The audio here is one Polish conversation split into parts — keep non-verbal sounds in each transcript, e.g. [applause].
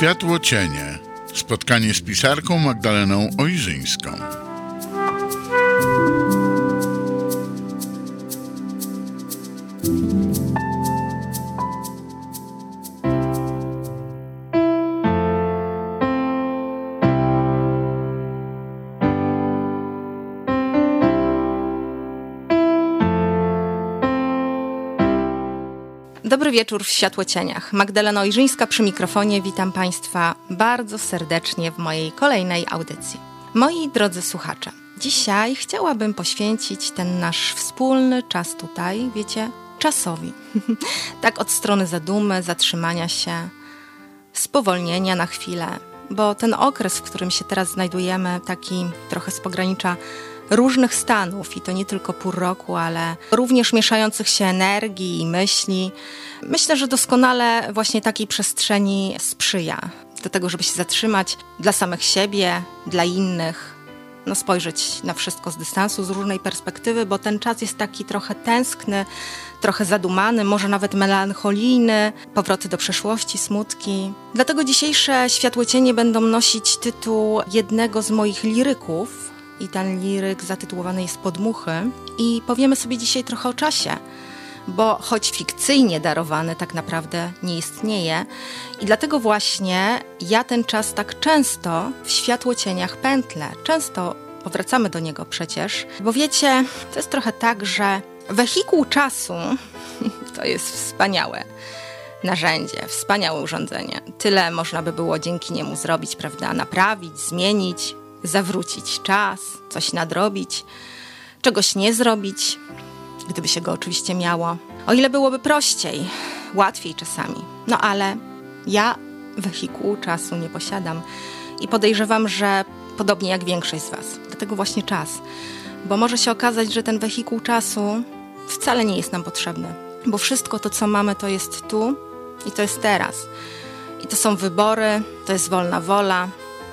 Światło cienie. Spotkanie z pisarką Magdaleną Ojrzyńską. Wieczór w Światłocieniach. Magdalena Ojrzyńska przy mikrofonie. Witam Państwa bardzo serdecznie w mojej kolejnej audycji. Moi drodzy słuchacze, dzisiaj chciałabym poświęcić ten nasz wspólny czas tutaj, wiecie, czasowi. [laughs] tak od strony zadumy, zatrzymania się, spowolnienia na chwilę, bo ten okres, w którym się teraz znajdujemy, taki trochę z pogranicza różnych stanów i to nie tylko pół roku, ale również mieszających się energii i myśli. Myślę, że doskonale właśnie takiej przestrzeni sprzyja do tego, żeby się zatrzymać dla samych siebie, dla innych, no spojrzeć na wszystko z dystansu, z różnej perspektywy, bo ten czas jest taki trochę tęskny, trochę zadumany, może nawet melancholijny, powroty do przeszłości, smutki. Dlatego dzisiejsze światłocienie będą nosić tytuł jednego z moich liryków, i ten liryk zatytułowany jest Podmuchy. I powiemy sobie dzisiaj trochę o czasie, bo choć fikcyjnie darowany tak naprawdę nie istnieje. I dlatego właśnie ja ten czas tak często w światłocieniach pętlę. Często powracamy do niego przecież, bo wiecie, to jest trochę tak, że wehikuł czasu [laughs] to jest wspaniałe narzędzie, wspaniałe urządzenie. Tyle można by było dzięki niemu zrobić, prawda? Naprawić, zmienić, zawrócić czas, coś nadrobić, czegoś nie zrobić, gdyby się go oczywiście miało. O ile byłoby prościej, łatwiej czasami. No ale ja wehikułu czasu nie posiadam i podejrzewam, że podobnie jak większość z Was. Dlatego właśnie czas. Bo może się okazać, że ten wehikuł czasu wcale nie jest nam potrzebny. Bo wszystko to, co mamy, to jest tu i to jest teraz. I to są wybory, to jest wolna wola,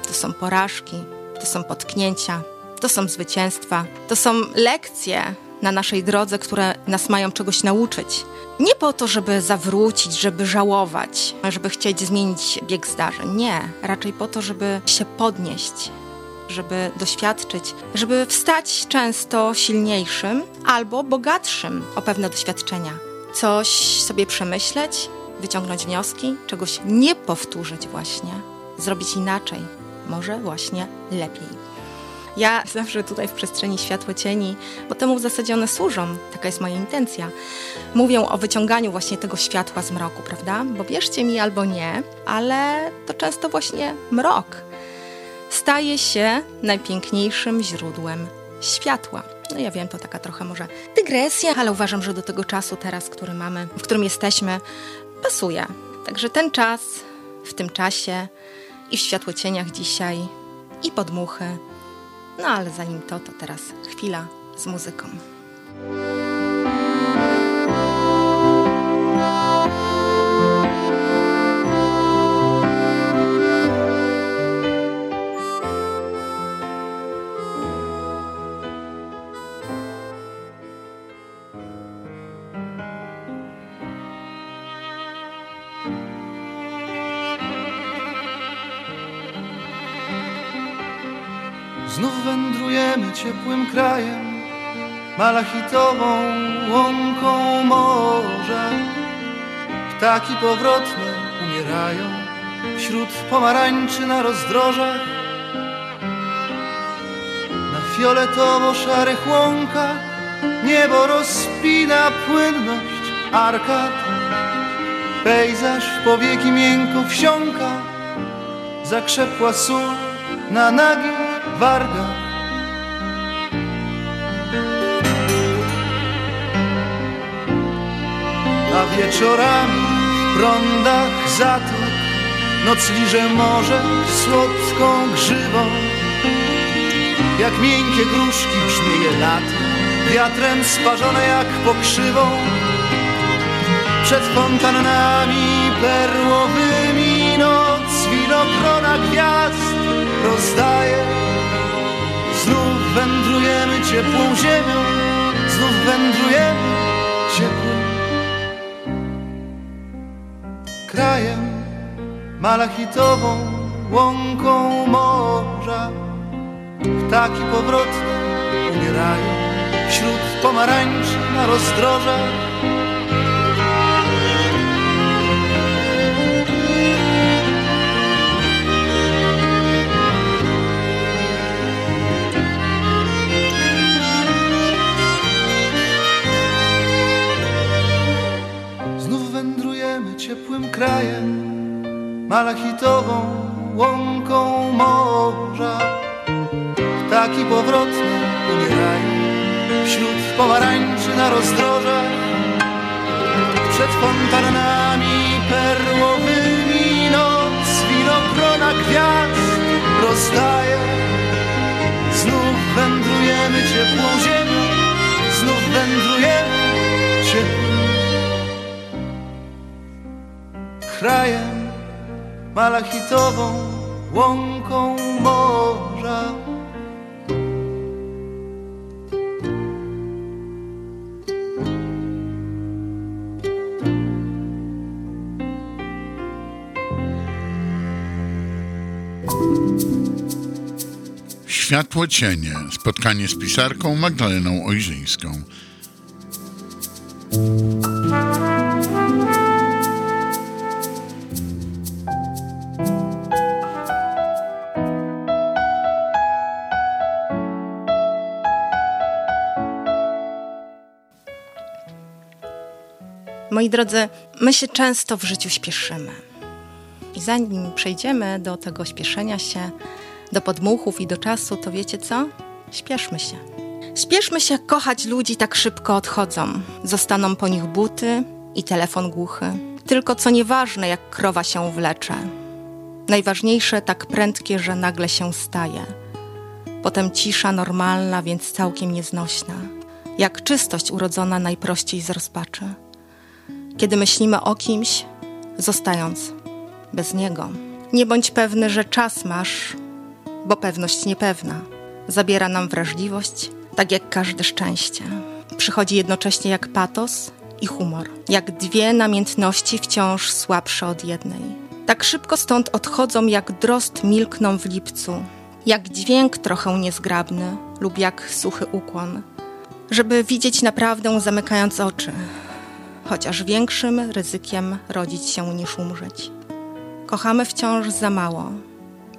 to są porażki, to są potknięcia, to są zwycięstwa, to są lekcje na naszej drodze, które nas mają czegoś nauczyć. Nie po to, żeby zawrócić, żeby żałować, żeby chcieć zmienić bieg zdarzeń. Nie, raczej po to, żeby się podnieść, żeby doświadczyć, żeby wstać często silniejszym albo bogatszym o pewne doświadczenia. Coś sobie przemyśleć, wyciągnąć wnioski, czegoś nie powtórzyć, właśnie, zrobić inaczej może właśnie lepiej. Ja zawsze tutaj w przestrzeni światło cieni, bo temu w zasadzie one służą, taka jest moja intencja, mówią o wyciąganiu właśnie tego światła z mroku, prawda? Bo wierzcie mi albo nie, ale to często właśnie mrok staje się najpiękniejszym źródłem światła. No ja wiem, to taka trochę może dygresja, ale uważam, że do tego czasu teraz, który mamy, w którym jesteśmy, pasuje. Także ten czas, w tym czasie i w światłocieniach dzisiaj, i podmuchy. No ale zanim to, to teraz chwila z muzyką. Krajem, malachitową łąką morza. Ptaki powrotne umierają wśród pomarańczy na rozdrożach. Na fioletowo-szarych łąkach niebo rozpina płynność arkad. Pejzaż w powieki miękko wsiąka, zakrzepła sól na nagich wargach. A wieczorami w prądach zatok nocliże morze słodką grzywą. Jak miękkie gruszki brzmieje lato, wiatrem sparzone jak pokrzywą. Przed fontannami perłowymi noc winogrona gwiazd rozdaje Znów wędrujemy ciepłą ziemią, znów wędrujemy krajem. malachitową łąką morza. Ptaki powrotne umierają wśród pomarańczy na rozdrożach. Ciepłym krajem, malachitową łąką morza. Ptaki powrotne umierają wśród pomarańczy na rozdrożach. Przed fontannami perłowymi noc winogrona gwiazd rozdaje. Znów wędrujemy ciepłą ziemią, znów wędrujemy ciepłym krajem malachitową łąką morza. Światło cienie. Spotkanie z pisarką Magdaleną Ojrzyńską. Moi drodzy, my się często w życiu śpieszymy. I zanim przejdziemy do tego śpieszenia się, do podmuchów i do czasu, to wiecie co? Śpieszmy się. Śpieszmy się kochać ludzi tak szybko odchodzą. Zostaną po nich buty i telefon głuchy. Tylko co nieważne, jak krowa się wlecze. Najważniejsze tak prędkie, że nagle się staje. Potem cisza normalna, więc całkiem nieznośna. Jak czystość urodzona najprościej z rozpaczy kiedy myślimy o kimś, zostając bez niego. Nie bądź pewny, że czas masz, bo pewność niepewna zabiera nam wrażliwość, tak jak każde szczęście. Przychodzi jednocześnie jak patos i humor, jak dwie namiętności wciąż słabsze od jednej. Tak szybko stąd odchodzą, jak drost milkną w lipcu, jak dźwięk trochę niezgrabny lub jak suchy ukłon, żeby widzieć naprawdę zamykając oczy, chociaż większym ryzykiem rodzić się niż umrzeć. Kochamy wciąż za mało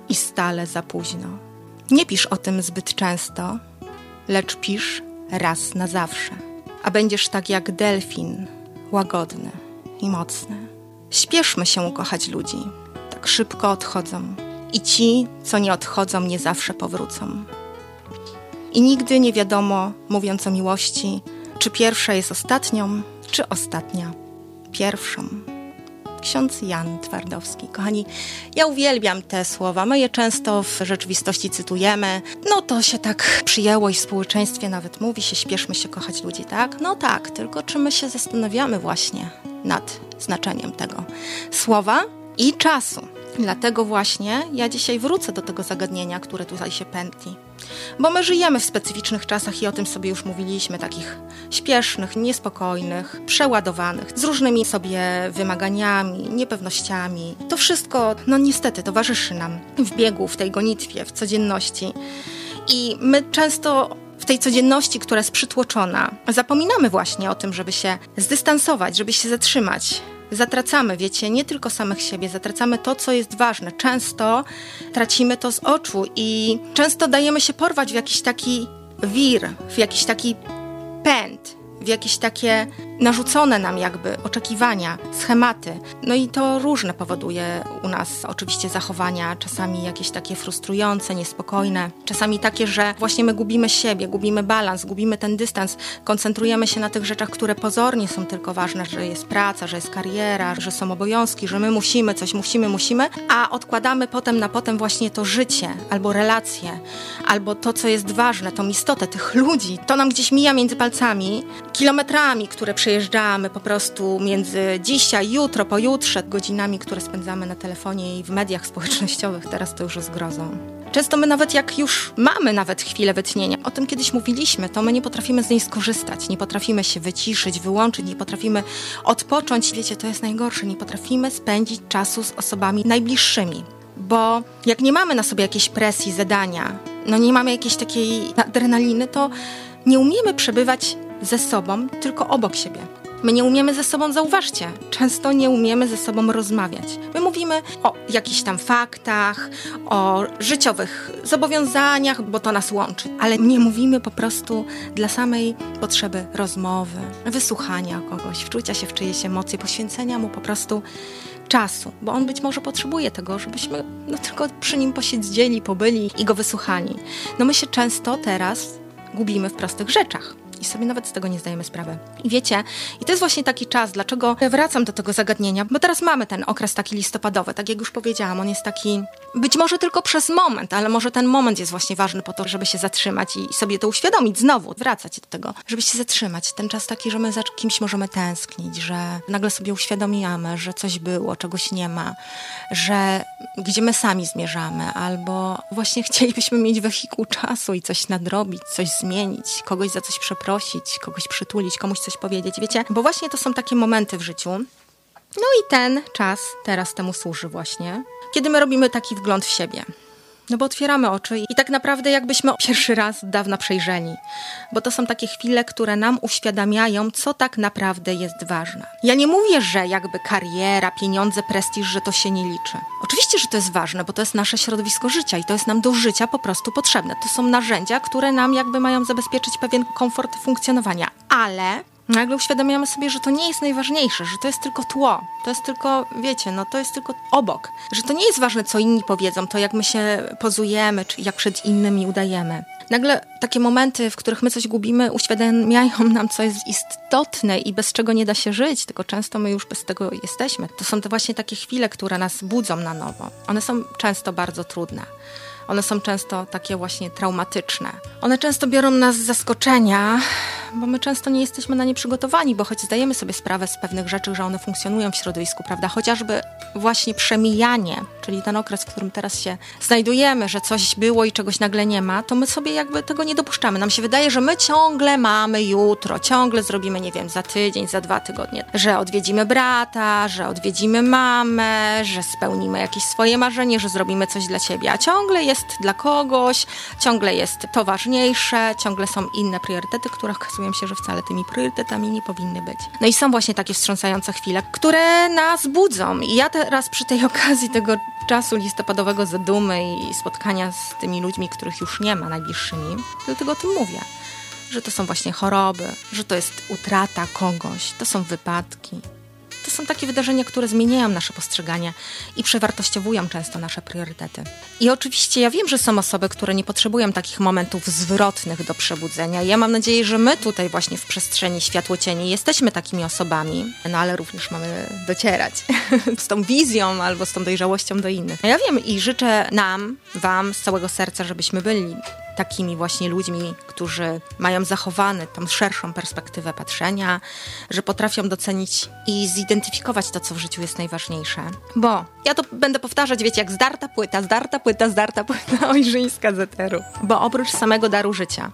i stale za późno. Nie pisz o tym zbyt często, lecz pisz raz na zawsze, a będziesz tak jak delfin, łagodny i mocny. Śpieszmy się kochać ludzi, tak szybko odchodzą. I ci, co nie odchodzą, nie zawsze powrócą. I nigdy nie wiadomo, mówiąc o miłości, czy pierwsza jest ostatnią, czy ostatnia pierwszą. Ksiądz Jan Twardowski. Kochani, ja uwielbiam te słowa. My je często w rzeczywistości cytujemy. No to się tak przyjęło i w społeczeństwie nawet mówi się, śpieszmy się kochać ludzi, tak? No tak, tylko czy my się zastanawiamy właśnie nad znaczeniem tego słowa i czasu. Dlatego właśnie ja dzisiaj wrócę do tego zagadnienia, które tutaj się pętli. Bo my żyjemy w specyficznych czasach i o tym sobie już mówiliśmy, takich śpiesznych, niespokojnych, przeładowanych, z różnymi sobie wymaganiami, niepewnościami. To wszystko, no niestety, towarzyszy nam w biegu, w tej gonitwie, w codzienności. I my często w tej codzienności, która jest przytłoczona, zapominamy właśnie o tym, żeby się zdystansować, żeby się zatrzymać, zatracamy, wiecie, nie tylko samych siebie, zatracamy to, co jest ważne. Często tracimy to z oczu i często dajemy się porwać w jakiś taki wir, w jakiś taki pęd, w jakieś takie narzucone nam jakby oczekiwania, schematy. No i to różne powoduje u nas oczywiście zachowania, czasami jakieś takie frustrujące, niespokojne, czasami takie, że właśnie my gubimy siebie, gubimy balans, gubimy ten dystans, koncentrujemy się na tych rzeczach, które pozornie są tylko ważne, że jest praca, że jest kariera, że są obowiązki, że my musimy coś, musimy, musimy, a odkładamy potem na potem właśnie to życie, albo relacje, albo to, co jest ważne, tą istotę tych ludzi. To nam gdzieś mija między palcami, kilometrami, które przejeżdżamy po prostu między dzisiaj, jutro, pojutrze, godzinami, które spędzamy na telefonie i w mediach społecznościowych. Teraz to już jest grozą. Często my nawet jak już mamy nawet chwilę wytchnienia, o tym kiedyś mówiliśmy, to my nie potrafimy z niej skorzystać, nie potrafimy się wyciszyć, wyłączyć, nie potrafimy odpocząć. Wiecie, to jest najgorsze, nie potrafimy spędzić czasu z osobami najbliższymi. Bo jak nie mamy na sobie jakiejś presji, zadania, no nie mamy jakiejś takiej adrenaliny, to nie umiemy przebywać ze sobą, tylko obok siebie. My nie umiemy ze sobą, zauważcie, często nie umiemy ze sobą rozmawiać. My mówimy o jakichś tam faktach, o życiowych zobowiązaniach, bo to nas łączy, ale nie mówimy po prostu dla samej potrzeby rozmowy, wysłuchania kogoś, wczucia się w czyjeś emocje, poświęcenia mu po prostu czasu, bo on być może potrzebuje tego, żebyśmy no, tylko przy nim posiedzieli, pobyli i go wysłuchali. No my się często teraz gubimy w prostych rzeczach i sobie nawet z tego nie zdajemy sprawy. I wiecie, i to jest właśnie taki czas, dlaczego wracam do tego zagadnienia, bo teraz mamy ten okres taki listopadowy, tak jak już powiedziałam, on jest taki być może tylko przez moment, ale może ten moment jest właśnie ważny po to, żeby się zatrzymać i sobie to uświadomić znowu, wracać do tego, żeby się zatrzymać. Ten czas taki, że my za kimś możemy tęsknić, że nagle sobie uświadomiamy, że coś było, czegoś nie ma, że gdzie my sami zmierzamy, albo właśnie [laughs] chcielibyśmy mieć wehikuł czasu i coś nadrobić, coś zmienić, kogoś za coś przeprosić, kogoś przytulić, komuś coś powiedzieć, wiecie? Bo właśnie to są takie momenty w życiu. No i ten czas teraz temu służy właśnie, kiedy my robimy taki wgląd w siebie. No bo otwieramy oczy i tak naprawdę jakbyśmy [laughs] pierwszy raz od dawna przejrzeli. Bo to są takie chwile, które nam uświadamiają, co tak naprawdę jest ważne. Ja nie mówię, że jakby kariera, pieniądze, prestiż, że to się nie liczy. Oczywiście, że to jest ważne, bo to jest nasze środowisko życia i to jest nam do życia po prostu potrzebne. To są narzędzia, które nam jakby mają zabezpieczyć pewien komfort funkcjonowania. Ale nagle uświadamiamy sobie, że to nie jest najważniejsze, że to jest tylko tło, to jest tylko, wiecie, no to jest tylko obok, że to nie jest ważne, co inni powiedzą, to jak my się pozujemy, czy jak przed innymi udajemy. Nagle takie momenty, w których my coś gubimy, uświadamiają nam, co jest istotne i bez czego nie da się żyć, tylko często my już bez tego jesteśmy. To są te właśnie takie chwile, które nas budzą na nowo. One są często bardzo trudne. One są często takie właśnie traumatyczne. One często biorą nas z zaskoczenia, bo my często nie jesteśmy na nie przygotowani, bo choć zdajemy sobie sprawę z pewnych rzeczy, że one funkcjonują w środowisku, prawda? Chociażby właśnie przemijanie, czyli ten okres, w którym teraz się znajdujemy, że coś było i czegoś nagle nie ma, to my sobie jakby tego nie dopuszczamy. Nam się wydaje, że my ciągle mamy jutro, ciągle zrobimy, nie wiem, za tydzień, za dwa tygodnie, że odwiedzimy brata, że odwiedzimy mamę, że spełnimy jakieś swoje marzenie, że zrobimy coś dla siebie, a ciągle jest dla kogoś, ciągle jest to ważniejsze, ciągle są inne priorytety, które okazują się, że wcale tymi priorytetami nie powinny być. No i są właśnie takie wstrząsające chwile, które nas budzą. I ja teraz przy tej [laughs] okazji tego czasu listopadowego zadumy i spotkania z tymi ludźmi, których już nie ma najbliższymi, dlatego o tym mówię. Że to są właśnie choroby, że to jest utrata kogoś, to są wypadki, to są takie wydarzenia, które zmieniają nasze postrzeganie i przewartościowują często nasze priorytety. I oczywiście ja wiem, że są osoby, które nie potrzebują takich momentów zwrotnych do przebudzenia. Ja mam nadzieję, że my tutaj właśnie w przestrzeni światłocieni jesteśmy takimi osobami, no ale również mamy docierać [laughs] z tą wizją albo z tą dojrzałością do innych. Ja wiem i życzę nam, wam z całego serca, żebyśmy byli takimi właśnie ludźmi, którzy mają zachowane tą szerszą perspektywę patrzenia, że potrafią docenić i zidentyfikować to, co w życiu jest najważniejsze. Bo ja to będę powtarzać, wiecie, jak zdarta płyta, zdarta płyta, zdarta płyta [laughs] ojrzyńska z eteru. Bo oprócz samego daru życia,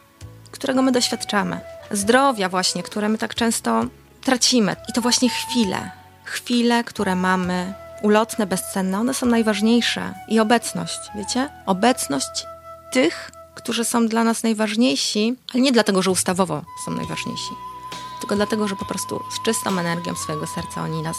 którego my doświadczamy, zdrowia właśnie, które my tak często tracimy, i to właśnie chwile, chwile, które mamy, ulotne, bezcenne, one są najważniejsze. I obecność, wiecie? Obecność tych, którzy są dla nas najważniejsi, ale nie dlatego, że ustawowo są najważniejsi, tylko dlatego, że po prostu z czystą energią swojego serca oni nas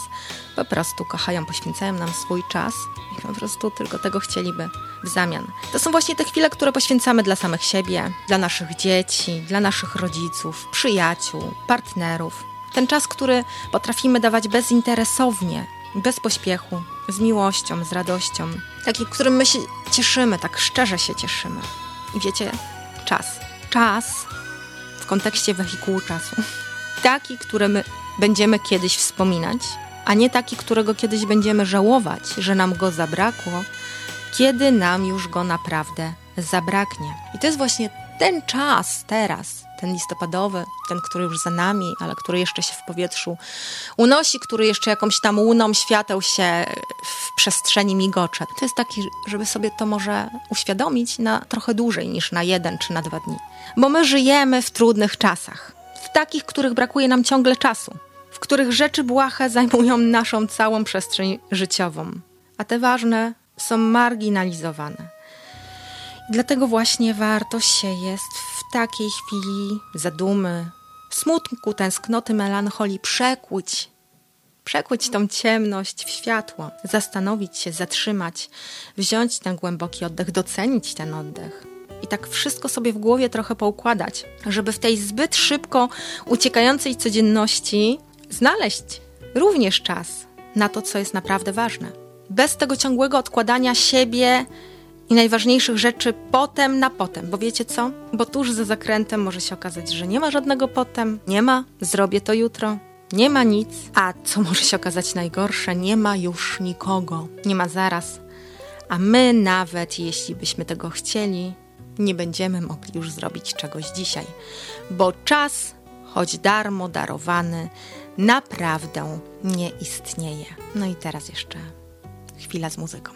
po prostu kochają, poświęcają nam swój czas i po prostu tylko tego chcieliby w zamian. To są właśnie te chwile, które poświęcamy dla samych siebie, dla naszych dzieci, dla naszych rodziców, przyjaciół, partnerów. Ten czas, który potrafimy dawać bezinteresownie, bez pośpiechu, z miłością, z radością, taki, którym my się cieszymy, tak szczerze się cieszymy. I wiecie, czas. Czas w kontekście wehikułu czasu. Taki, który my będziemy kiedyś wspominać, a nie taki, którego kiedyś będziemy żałować, że nam go zabrakło, kiedy nam już go naprawdę zabraknie. I to jest właśnie ten czas teraz, ten listopadowy, ten, który już za nami, ale który jeszcze się w powietrzu unosi, który jeszcze jakąś tam łuną świateł się w przestrzeni migocze. To jest taki, żeby sobie to może uświadomić na trochę dłużej niż na jeden czy na dwa dni. Bo my żyjemy w trudnych czasach, w takich, których brakuje nam ciągle czasu, w których rzeczy błahe zajmują naszą całą przestrzeń życiową, a te ważne są marginalizowane. Dlatego właśnie warto się jest w takiej chwili zadumy, smutku, tęsknoty, melancholii przekłuć, przekłuć tą ciemność w światło, zastanowić się, zatrzymać, wziąć ten głęboki oddech, docenić ten oddech. I tak wszystko sobie w głowie trochę poukładać, żeby w tej zbyt szybko uciekającej codzienności znaleźć również czas na to, co jest naprawdę ważne. Bez tego ciągłego odkładania siebie, i najważniejszych rzeczy potem na potem, bo wiecie co? Bo tuż za zakrętem może się okazać, że nie ma żadnego potem, nie ma, zrobię to jutro, nie ma nic, a co może się okazać najgorsze, nie ma już nikogo, nie ma zaraz. A my nawet jeśli byśmy tego chcieli, nie będziemy mogli już zrobić czegoś dzisiaj, bo czas, choć darmo darowany, naprawdę nie istnieje. No i teraz jeszcze chwila z muzyką.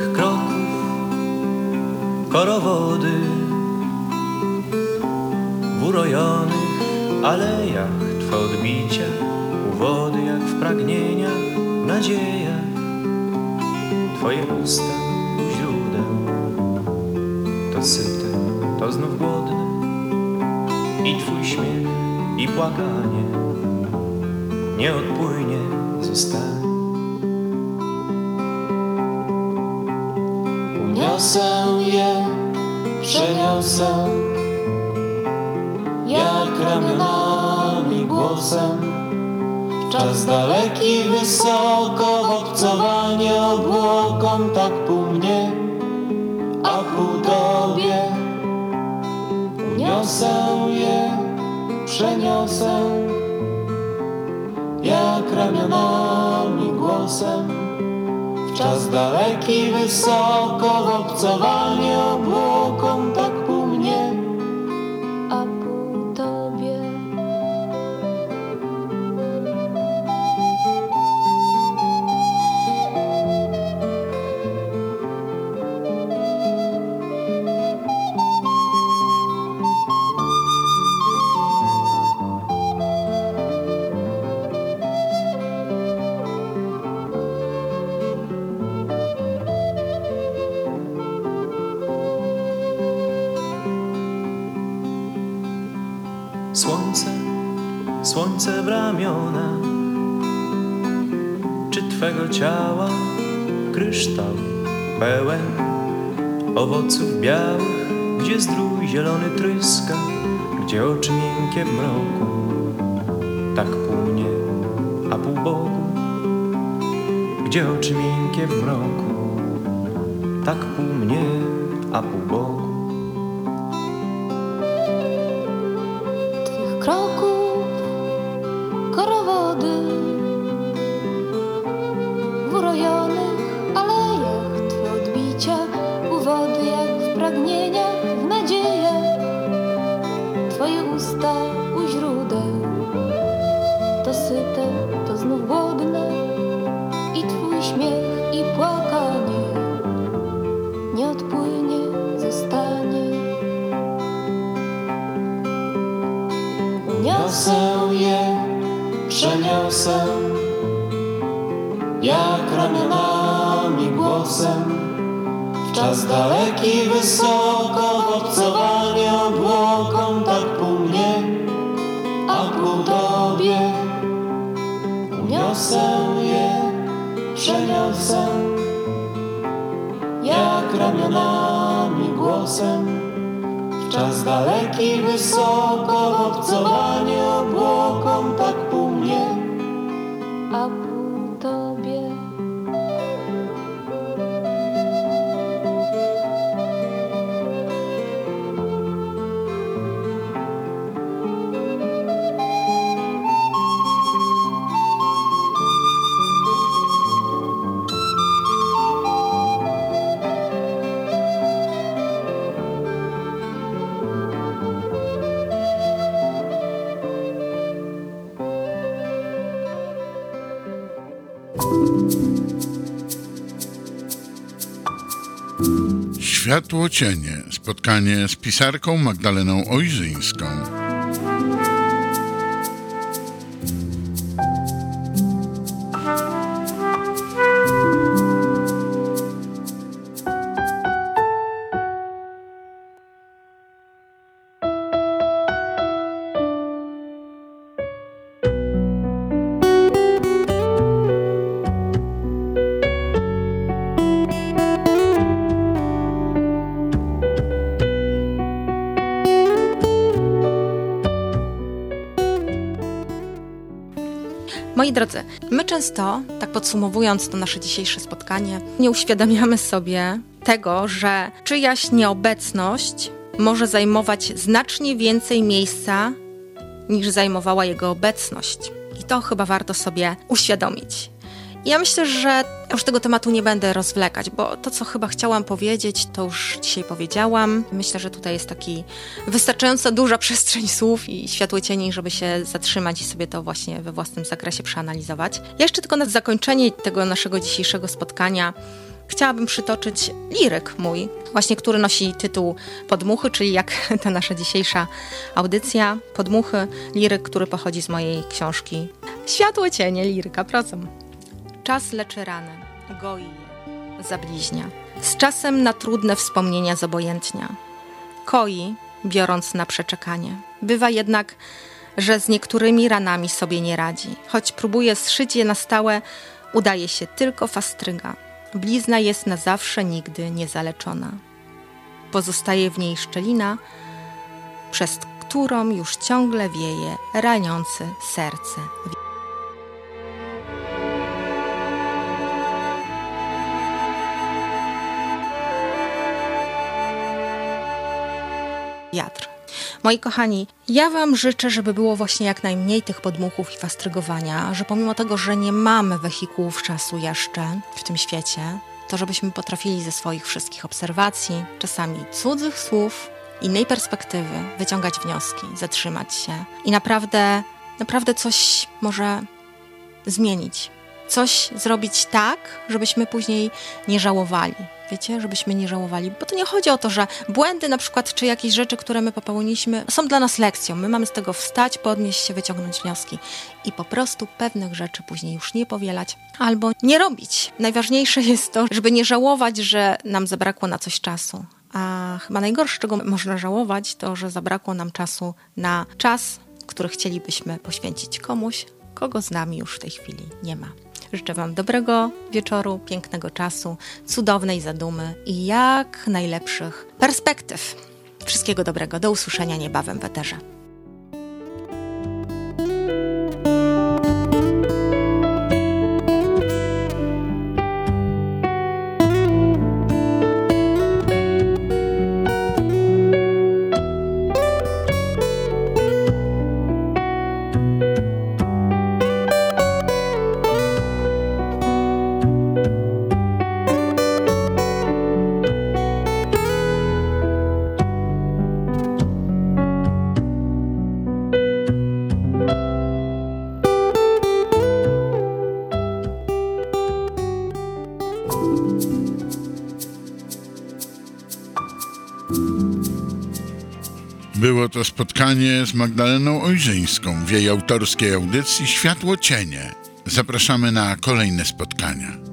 mych kroków korowody. W urojonych alejach Twe odbicia, uwody jak w pragnieniach, nadziejach Twoje usta u źródeł to syte, to znów głodne. I Twój śmiech i płakanie nie odpłynie, zostanie Przeniosę je, przeniosę. Jak ramionami głosem. Czas daleki, wysoko W obcowanie obłokom Tak pół mnie, a pół tobie. Uniosę je, przeniosę. Jak ramionami głosem. Czas daleki, wysoko w obcowaniu ciała kryształ pełen owoców białych, gdzie zdrój zielony tryska, gdzie oczy miękkie w mroku, tak pół mnie, a pół Bogu. Gdzie oczy miękkie w mroku, tak pół mnie, a pół Bogu. Wysoko W obcowanie obłoką Tak pół mnie, a pół tobie. Uniosę je, przeniosę Jak ramionami głosem. W czas daleki, wysoko, w Światło cienie. Spotkanie z pisarką Magdaleną Ojrzyńską. Moi drodzy, my często, tak podsumowując to nasze dzisiejsze spotkanie, nie uświadamiamy sobie tego, że czyjaś nieobecność może zajmować znacznie więcej miejsca niż zajmowała jego obecność. I to chyba warto sobie uświadomić. Ja myślę, że już tego tematu nie będę rozwlekać, bo to, co chyba chciałam powiedzieć, to już dzisiaj powiedziałam. Myślę, że tutaj jest taki wystarczająco duża [laughs] przestrzeń słów i światło cieni, żeby się zatrzymać i sobie to właśnie we własnym zakresie przeanalizować. Ja jeszcze tylko na zakończenie tego naszego dzisiejszego spotkania chciałabym przytoczyć liryk mój, właśnie który nosi tytuł Podmuchy, czyli jak [laughs] ta nasza dzisiejsza audycja, Podmuchy, liryk, który pochodzi z mojej książki Światło cienie, liryka, proszę. Czas leczy rany, goi je, zabliźnia. Z czasem na trudne wspomnienia zobojętnia. Koi, biorąc na przeczekanie. Bywa jednak, że z niektórymi ranami sobie nie radzi. Choć próbuje zszyć je na stałe, udaje się tylko fastryga. Blizna jest na zawsze nigdy niezaleczona. Pozostaje w niej szczelina, przez którą już ciągle wieje raniący serce wiatr. Moi kochani, ja Wam życzę, żeby było właśnie jak najmniej tych podmuchów i fastrygowania, że pomimo tego, że nie mamy wehikułów czasu jeszcze w tym świecie, to żebyśmy potrafili ze swoich wszystkich obserwacji, czasami cudzych słów, innej perspektywy, wyciągać wnioski, zatrzymać się i naprawdę, naprawdę coś może zmienić. Coś zrobić tak, żebyśmy później nie żałowali. Wiecie, żebyśmy nie żałowali. Bo to nie chodzi o to, że błędy na przykład, czy jakieś rzeczy, które my popełniliśmy, są dla nas lekcją. My mamy z tego wstać, podnieść się, wyciągnąć wnioski i po prostu pewnych rzeczy później już nie powielać albo nie robić. Najważniejsze jest to, żeby nie żałować, że nam zabrakło na coś czasu. A chyba najgorsze, czego można żałować, to, że zabrakło nam czasu na czas, który chcielibyśmy poświęcić komuś, kogo z nami już w tej chwili nie ma. Życzę Wam dobrego wieczoru, pięknego czasu, cudownej zadumy i jak najlepszych perspektyw. Wszystkiego dobrego. Do usłyszenia niebawem w eterze. Było to spotkanie z Magdaleną Ojrzyńską w jej autorskiej audycji Światło Cienie. Zapraszamy na kolejne spotkania.